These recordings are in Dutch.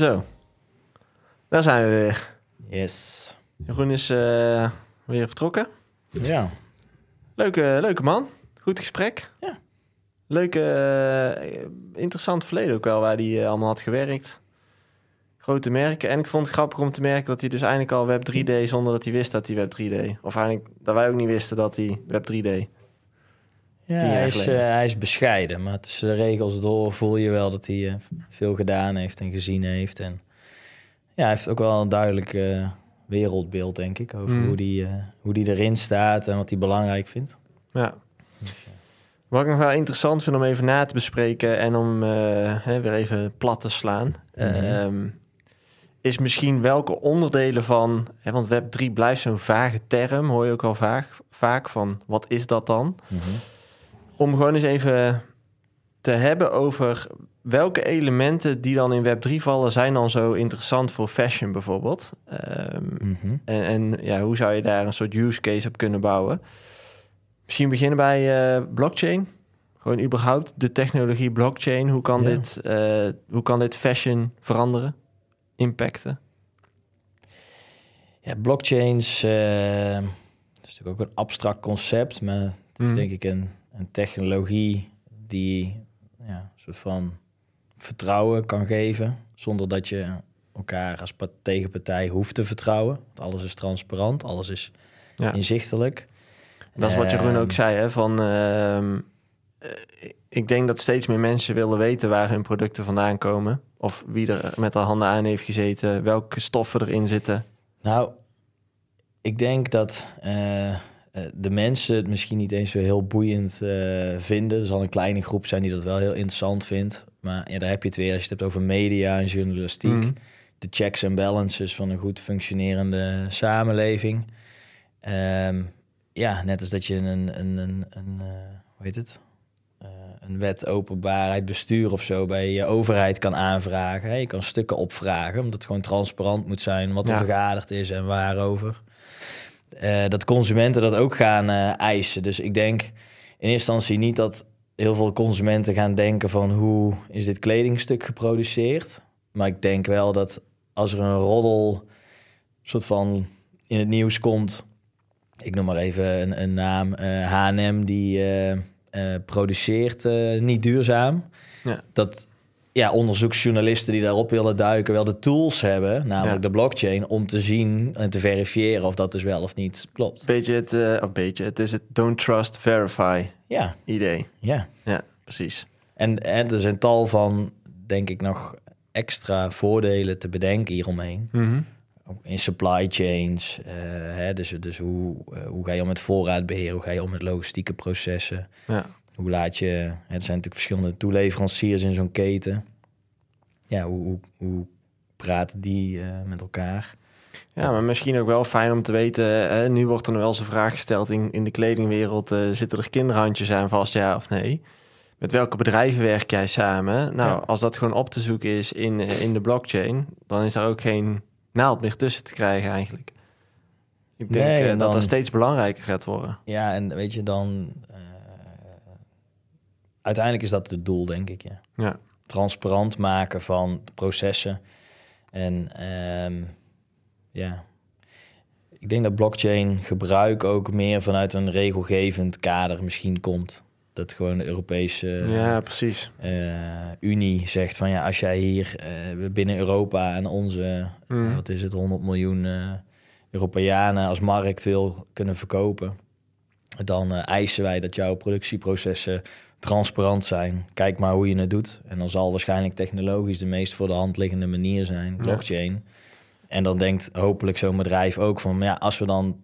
Zo, daar zijn we weer. Yes. Jeroen is eh, weer vertrokken. Ja. Leuke, leuke man. Goed gesprek. Ja. Leuke, eh, interessant verleden ook wel, waar hij eh, allemaal had gewerkt. Grote merken. En ik vond het grappig om te merken dat hij dus eigenlijk al Web 3D zonder dat hij wist dat hij Web 3D. Of eigenlijk dat wij ook niet wisten dat hij Web 3D. Ja, Tien jaar hij, is, eh, hij is bescheiden, maar tussen de regels door voel je wel dat hij eh, veel gedaan heeft en gezien heeft. En ja, hij heeft ook wel een duidelijk eh, wereldbeeld, denk ik, over Mm. hoe, die, eh, hoe die erin staat en wat hij belangrijk vindt. Ja. Dus, Wat ik nog wel interessant vind om even na te bespreken en om eh, hè, weer even plat te slaan, Mhm. ehm, is misschien welke onderdelen van, hè, want Web 3 blijft zo'n vage term, hoor je ook wel vaak, vaak van wat is dat dan? mhm. Om gewoon eens even te hebben over welke elementen die dan in Web 3 vallen, zijn dan zo interessant voor fashion bijvoorbeeld. Ehm, Mhm. en, en ja, hoe zou je daar een soort use case op kunnen bouwen? Misschien beginnen bij eh, blockchain. Gewoon überhaupt de technologie blockchain. Hoe kan, Ja. dit, eh, hoe kan dit fashion veranderen? Impacten? Ja, blockchains, dat is natuurlijk ook een abstract concept, maar het is Mhm. denk ik een, een technologie die ja, een soort van vertrouwen kan geven, zonder dat je elkaar als pa- tegenpartij hoeft te vertrouwen. Want alles is transparant, alles is Ja. inzichtelijk. Dat is wat Jeroen ook Ehm, zei. Hè? Van, ehm, eh, ik denk dat steeds meer mensen willen weten waar hun producten vandaan komen. Of wie er met de handen aan heeft gezeten. Welke stoffen erin zitten. Nou, ik denk dat eh, eh, de mensen het misschien niet eens zo heel boeiend eh, vinden. Er zal een kleine groep zijn die dat wel heel interessant vindt. Maar ja, daar heb je het weer als je het hebt over media en journalistiek. Mhm. De checks en balances van een goed functionerende samenleving. Ehm, ja, net als dat je een, een, een, een eh, hoe heet het? Een wet openbaarheid bestuur of zo bij je overheid kan aanvragen. Hè. Je kan stukken opvragen, omdat het gewoon transparant moet zijn wat er Ja. vergaderd is en waarover. Eh, dat consumenten dat ook gaan eh, eisen. Dus ik denk in eerste instantie niet dat heel veel consumenten gaan denken van hoe is dit kledingstuk geproduceerd. Maar ik denk wel dat als er een roddel soort van in het nieuws komt, ik noem maar even een, een naam, H&M die produceert niet duurzaam. Ja. Dat ja, onderzoeksjournalisten die daarop willen duiken wel de tools hebben, namelijk Ja. de blockchain, om te zien en te verifiëren of dat dus wel of niet klopt. Beetje het, of beetje, het is het don't trust, verify Ja, idee. ja. Ja, precies. En, en er zijn tal van, denk ik, nog extra voordelen te bedenken hieromheen. Ook in supply chains. eh, hè, dus dus hoe, eh, hoe ga je om met voorraadbeheer? Hoe ga je om met logistieke processen? Ja. Hoe laat je... hè, Er zijn natuurlijk verschillende toeleveranciers in zo'n keten. Ja, hoe, hoe, hoe praten die eh, met elkaar? Ja, maar misschien ook wel fijn om te weten. eh, nu wordt er nog wel eens een vraag gesteld in, in de kledingwereld. eh, zitten er kinderhandjes aan vast, ja of nee? Met welke bedrijven werk jij samen? Nou, Ja. als dat gewoon op te zoeken is in, eh, in de blockchain, dan is daar ook geen naald meer tussen te krijgen eigenlijk. Ik denk Nee, dat dan- dat steeds belangrijker gaat worden. Ja, en weet je dan... uiteindelijk is dat het doel, denk ik, ja. Ja, transparant maken van processen. En ehm, ja, ik denk dat blockchain gebruik ook meer vanuit een regelgevend kader misschien komt. Dat gewoon de Europese ja precies. eh, Unie zegt van ja, als jij hier eh, binnen Europa en onze, eh, Mm. wat is het, 100 miljoen Europeanen als markt wil kunnen verkopen, dan eisen wij dat jouw productieprocessen transparant zijn. Kijk maar hoe je het doet. En dan zal waarschijnlijk technologisch de meest voor de hand liggende manier zijn, Ja. blockchain. En dan denkt hopelijk zo'n bedrijf ook van, ja, als we dan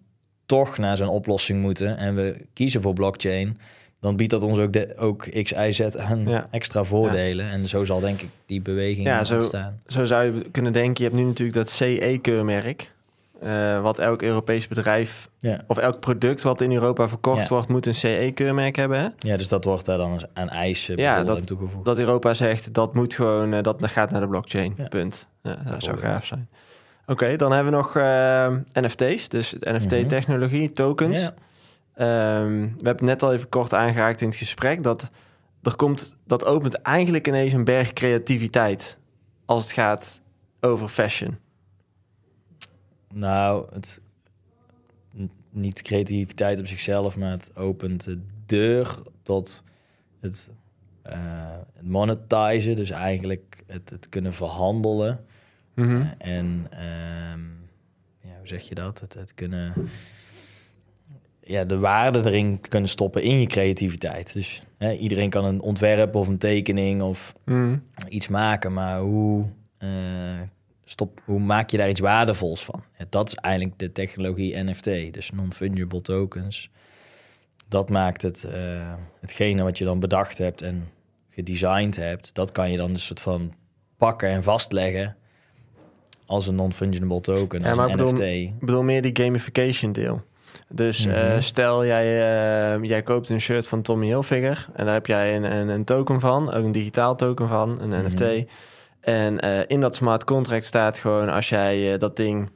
toch naar zo'n oplossing moeten en we kiezen voor blockchain, dan biedt dat ons ook, de, ook X, Y, Z aan Ja. extra voordelen. En zo zal denk ik die beweging Ja, zo- ontstaan. Zo zou je kunnen denken. Je hebt nu natuurlijk dat CE-keurmerk. Eh, wat elk Europees bedrijf Ja. of elk product wat in Europa verkocht Ja. wordt, moet een CE-keurmerk hebben. Hè? ja, dus dat wordt daar dan aan eisen Ja, dat- toegevoegd. Dat Europa zegt dat moet gewoon, eh, dat gaat naar de blockchain. Ja. Punt. Ja, dat zou gaaf zijn. Oké, dan hebben we nog eh, NFT's, dus NFT-technologie, tokens. Ja. Ehm, we hebben het net al even kort aangeraakt in het gesprek dat er komt, dat opent eigenlijk ineens een berg creativiteit als het gaat over fashion? Nou, het niet creativiteit op zichzelf, maar het opent de deur tot het, eh het monetizen. Dus eigenlijk het, het kunnen verhandelen. Mhm. Eh, en ehm, ja, hoe zeg je dat? Het, het kunnen ja, de waarde erin kunnen stoppen in je creativiteit. Dus hè, iedereen kan een ontwerp of een tekening of Mhm. iets maken, maar hoe, eh, stop, hoe maak je daar iets waardevols van? Dat is eigenlijk de technologie NFT, dus non-fungible tokens. Dat maakt het, eh, hetgene wat je dan bedacht hebt en gedesigned hebt, dat kan je dan een soort van pakken en vastleggen als een non-fungible token, Ja, als maar een bedoel- NFT. Ik bedoel meer die gamification deel. Dus eh, Mhm. stel jij, eh, jij koopt een shirt van Tommy Hilfiger en daar heb jij een, een, een token van, ook een digitaal token van, een Mhm. NFT. En eh, in dat smart contract staat gewoon als jij eh, dat ding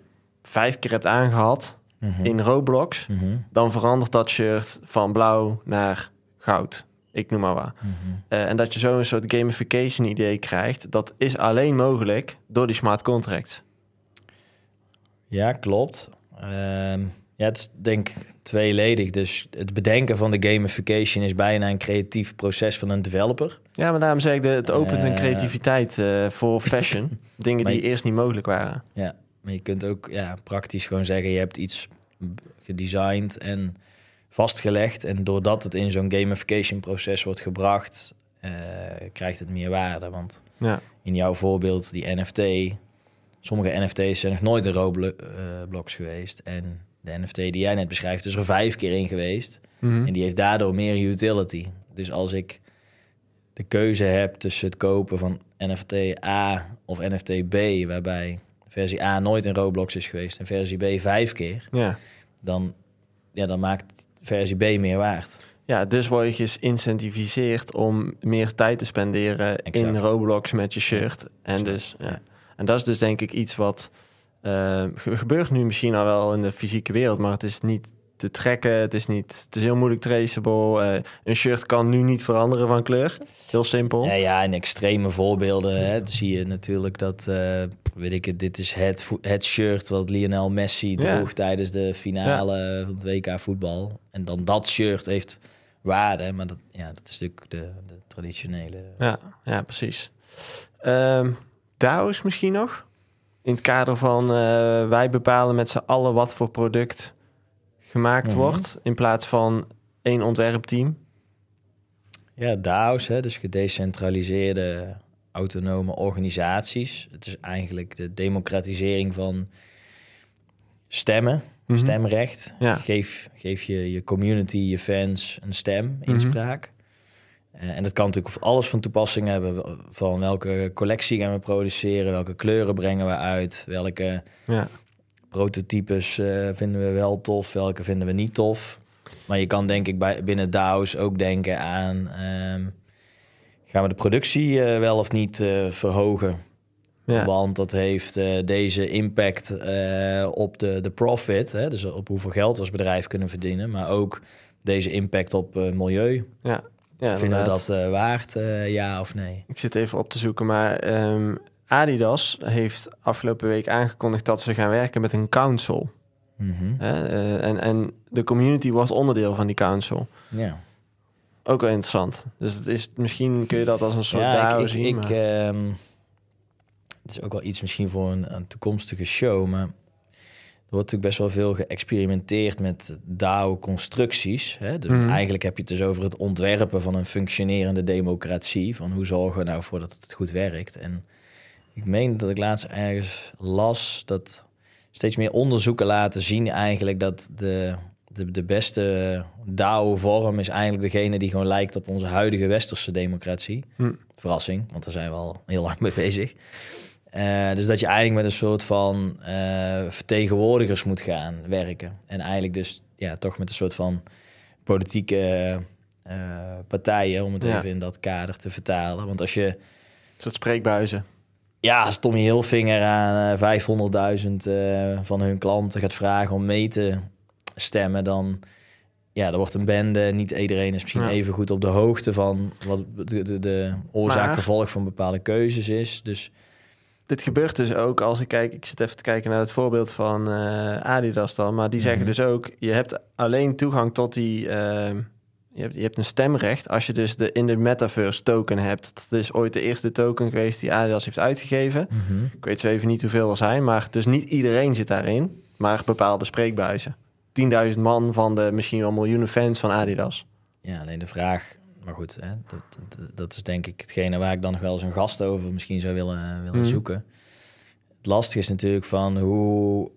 vijf keer hebt aangehad Mhm. in Roblox, Mhm. dan verandert dat shirt van blauw naar goud. Ik noem maar wat. Mhm. Eh, en dat je zo een soort gamification idee krijgt, dat is alleen mogelijk door die smart contracts. Ja, klopt. Ehm, ja, het is denk ik tweeledig. Dus het bedenken van de gamification is bijna een creatief proces van een developer. Ja, maar daarom zeg ik, de, het opent een Eh. creativiteit eh, voor fashion. Dingen die je- eerst niet mogelijk waren. Ja, maar je kunt ook ja, praktisch gewoon zeggen: je hebt iets gedesigned en vastgelegd. En doordat het in zo'n gamification proces wordt gebracht, eh, krijgt het meer waarde. Want Ja, in jouw voorbeeld, die NFT, sommige NFT's zijn nog nooit in Roblox geweest. En de NFT die jij net beschrijft, is er vijf keer in geweest. Mhm. En die heeft daardoor meer utility. Dus als ik de keuze heb tussen het kopen van NFT A of NFT B, waarbij versie A nooit in Roblox is geweest en versie B vijf keer, ja. dan, ja, dan maakt versie B meer waard. ja, dus word je geïncentiviseerd om meer tijd te spenderen in. Roblox met je shirt. En, Exact, dus, ja. en dat is dus denk ik iets wat eh, ge- gebeurt nu misschien al wel in de fysieke wereld, maar het is niet te trekken. Het is, niet, het is heel moeilijk traceable. Eh, een shirt kan nu niet veranderen van kleur. Heel simpel. Ja, ja, in extreme voorbeelden hè, zie je natuurlijk dat, eh, weet ik het, dit is het, het shirt wat Lionel Messi Ja. droeg tijdens de finale van het WK voetbal. En dan dat shirt heeft waarde, maar dat, ja, dat is natuurlijk de, de traditionele. Ja, ja precies. Ehm DAO's misschien nog? In het kader van eh, wij bepalen met z'n allen wat voor product gemaakt Mhm. wordt, in plaats van één ontwerpteam. Ja, DAO's, hè, dus gedecentraliseerde autonome organisaties. Het is eigenlijk de democratisering van stemmen, Mhm. stemrecht. Ja. Geef, geef je, je community, je fans een stem, Mhm. inspraak. En dat kan natuurlijk alles van toepassing hebben. Van welke collectie gaan we produceren, welke kleuren brengen we uit, welke Ja. prototypes eh, vinden we wel tof, welke vinden we niet tof. Maar je kan denk ik bij, binnen DAO's ook denken aan... ehm, gaan we de productie eh, wel of niet eh, verhogen? Ja. Want dat heeft eh, deze impact eh, op de, de profit. Hè? Dus op hoeveel geld we als bedrijf kunnen verdienen. Maar ook deze impact op eh, milieu. Ja. Ja, Vinden we dat eh, waard, eh, ja of nee? Ik zit even op te zoeken, maar ehm, Adidas heeft afgelopen week aangekondigd dat ze gaan werken met een council. Mhm. Hè? Eh, en, en de community was onderdeel van die council. Ja. Ook wel interessant. Dus het is, misschien kun je dat als een soort ja, DAO ik, ik, zien. ik, maar- ehm, het is ook wel iets misschien voor een, een toekomstige show, maar wordt natuurlijk best wel veel geëxperimenteerd met DAO-constructies. Dus Mhm. Eigenlijk heb je het dus over het ontwerpen van een functionerende democratie. Van hoe zorgen we nou voor dat het goed werkt? En ik meen dat ik laatst ergens las dat steeds meer onderzoeken laten zien eigenlijk dat de, de, de beste DAO-vorm is eigenlijk degene die gewoon lijkt op onze huidige westerse democratie. Hm. Verrassing, want daar zijn we al heel lang mee bezig. Eh, dus dat je eigenlijk met een soort van eh, vertegenwoordigers moet gaan werken. En eigenlijk dus ja, toch met een soort van politieke eh, partijen, om het Ja. even in dat kader te vertalen. Want als je Een soort spreekbuizen. ja, als Tommy Hilfinger aan eh, 500.000 eh, van hun klanten gaat vragen om mee te stemmen, dan ja, er wordt een bende. Niet iedereen is misschien Ja. even goed op de hoogte van wat de, de, de oorzaak-gevolg van bepaalde keuzes is. Dus dit gebeurt dus ook als ik kijk, ik zit even te kijken naar het voorbeeld van eh, Adidas dan, maar die zeggen Mhm. dus ook, je hebt alleen toegang tot die, ehm, je, hebt, je hebt een stemrecht als je dus de in de metaverse token hebt. Dat is ooit de eerste token geweest die Adidas heeft uitgegeven. Mhm. Ik weet zo even niet hoeveel er zijn, maar dus niet iedereen zit daarin, maar bepaalde spreekbuizen. 10.000 man van de misschien wel miljoenen fans van Adidas. Ja, alleen de vraag, maar goed, hè, dat, dat, dat is denk ik hetgene waar ik dan nog wel eens een gast over misschien zou willen, willen Mhm. zoeken. Het lastige is natuurlijk van hoe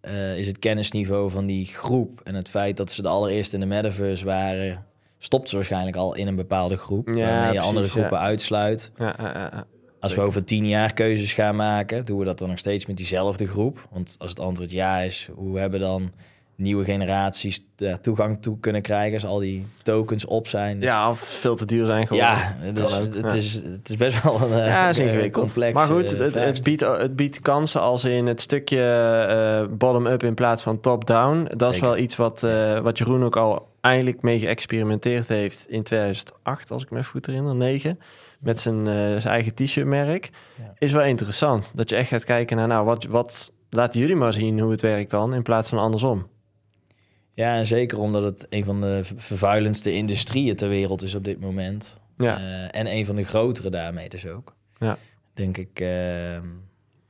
eh, is het kennisniveau van die groep en het feit dat ze de allereerste in de metaverse waren, stopt ze waarschijnlijk al in een bepaalde groep, Ja, waarmee je precies, andere groepen ja. uitsluit. Ja. Als we over tien jaar keuzes gaan maken, doen we dat dan nog steeds met diezelfde groep? Want als het antwoord ja is, hoe hebben dan nieuwe generaties daar toegang toe kunnen krijgen als al die tokens op zijn? Dus ja, of veel te duur zijn geworden. ja, dus het, ja. is, het is best wel een eh, Ja, eh, complex. maar goed, eh, het, het, vraagstuk. biedt, het biedt kansen als in het stukje eh, bottom-up in plaats van top-down. Dat is wel iets wat, eh, wat Jeroen ook al eindelijk mee geëxperimenteerd heeft in 2008, als ik me even goed herinner, 9. Met zijn, eh, zijn eigen t-shirtmerk. Ja. Is wel interessant. Dat je echt gaat kijken naar, nou, wat, wat laten jullie maar zien hoe het werkt dan, in plaats van andersom. Ja, en zeker omdat het een van de ver- vervuilendste industrieën ter wereld is op dit moment. Ja, Eh, en een van de grotere daarmee dus ook. Ja. Denk ik eh,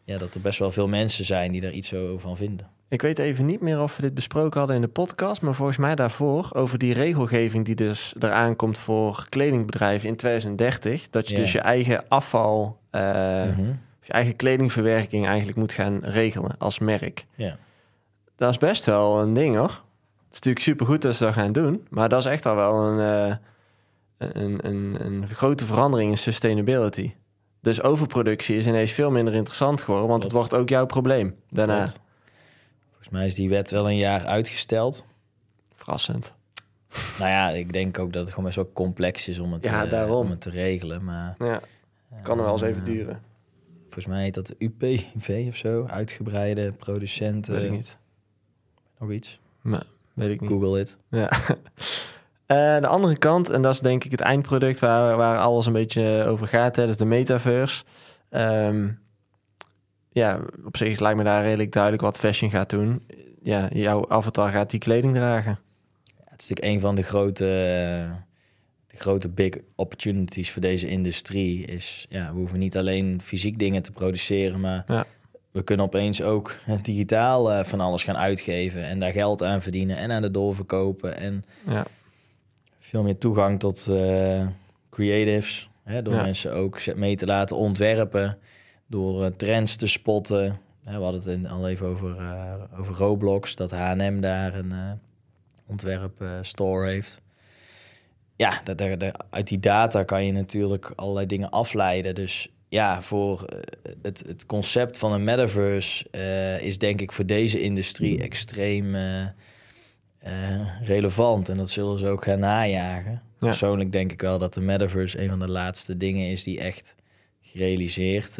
ja, dat er best wel veel mensen zijn die daar iets zo van vinden. Ik weet even niet meer of we dit besproken hadden in de podcast, maar volgens mij daarvoor over die regelgeving die dus eraan komt voor kledingbedrijven in 2030. Dat je dus je eigen afval, eh, Mhm. je eigen kledingverwerking eigenlijk moet gaan regelen als merk. Ja. Dat is best wel een ding hoor. Is natuurlijk supergoed dat ze dat gaan doen, maar dat is echt al wel een, eh, een, een, een grote verandering in sustainability. Dus overproductie is ineens veel minder interessant geworden, want het wordt ook jouw probleem daarna. Klopt. Volgens mij is die wet wel een jaar uitgesteld. Verrassend. Nou ja, ik denk ook dat het gewoon best wel complex is om het, Ja, eh, daarom. om het te regelen. Maar Ja, kan er wel eens even eh, duren. Volgens mij heet dat UPV of zo. Uitgebreide producenten. Weet ik niet. Nog iets. Weet ik niet. Google it. Ja. Eh, de andere kant, en dat is denk ik het eindproduct waar, waar alles een beetje over gaat, hè, dat is de metaverse. Ehm, ja, op zich lijkt me daar redelijk duidelijk wat fashion gaat doen. Ja, jouw avatar gaat die kleding dragen. Ja, het is natuurlijk een van de grote, eh, de grote big opportunities voor deze industrie. Is, ja, we hoeven niet alleen fysiek dingen te produceren, maar Ja. We kunnen opeens ook digitaal eh, van alles gaan uitgeven en daar geld aan verdienen en aan de doorverkopen en Ja, veel meer toegang tot eh, creatives. Hè, door Ja. mensen ook mee te laten ontwerpen, door eh, trends te spotten. We hadden het in- al even over, over Roblox, dat H&M daar een ontwerp store heeft. Ja, dat, dat- dat- uit die data kan je natuurlijk allerlei dingen afleiden. Dus ja, voor eh, het, het concept van een metaverse eh, is denk ik voor deze industrie extreem eh, relevant. En dat zullen ze ook gaan najagen. Persoonlijk denk ik wel dat de metaverse een van de laatste dingen is die echt gerealiseerd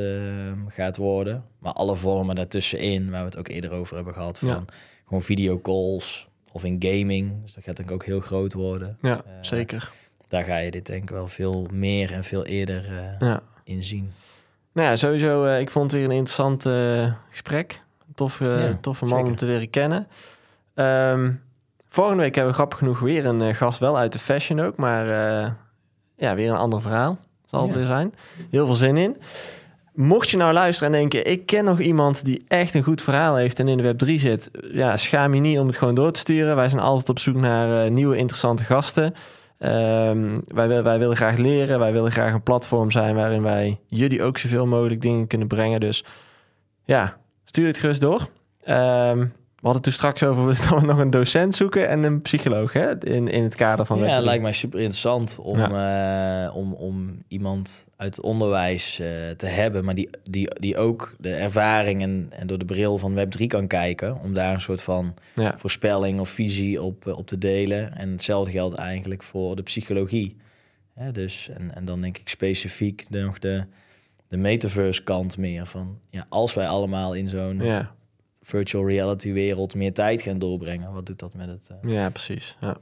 gaat worden. Maar alle vormen daartussenin, waar we het ook eerder over hebben gehad, van Ja. gewoon videocalls of in gaming. Dus dat gaat denk ik ook heel groot worden. ja zeker. Daar ga je dit denk ik wel veel meer en veel eerder Ja. In zien. Nou ja, sowieso, eh, ik vond het weer een interessant eh, gesprek. Toffe, Ja, toffe man zeker. om te leren kennen. Ehm, volgende week hebben we grappig genoeg weer een eh, gast, wel uit de fashion ook, maar eh, ja, weer een ander verhaal. Zal het Ja. weer zijn. Heel veel zin in. Mocht je nou luisteren en denken, ik ken nog iemand die echt een goed verhaal heeft en in de Web3 zit, ja, schaam je niet om het gewoon door te sturen. Wij zijn altijd op zoek naar eh, nieuwe interessante gasten. Ehm, wij, wij willen graag leren. Wij willen graag een platform zijn waarin wij jullie ook zoveel mogelijk dingen kunnen brengen. Dus ja, stuur het gerust door. Ehm, hadden het toen straks over dat we nog een docent zoeken en een psycholoog hè? In, in het kader van ja, Web3. het lijkt mij super interessant om, eh, om, om iemand uit het onderwijs eh, te hebben, maar die, die, die ook de ervaring en, en door de bril van Web3 kan kijken, om daar een soort van Ja. voorspelling of visie op, eh, op te delen. En hetzelfde geldt eigenlijk voor de psychologie. Dus, en, en dan denk ik specifiek nog de, de metaverse kant meer van, ja, als wij allemaal in zo'n Ja, virtual reality wereld meer tijd gaan doorbrengen, wat doet dat met het... eh, ja precies. Ja.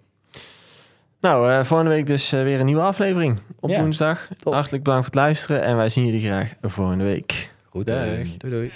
Nou, eh, volgende week dus eh, weer een nieuwe aflevering op Ja, woensdag. tof. Hartelijk bedankt voor het luisteren en wij zien jullie graag volgende week. Goed, Dag. doei doei.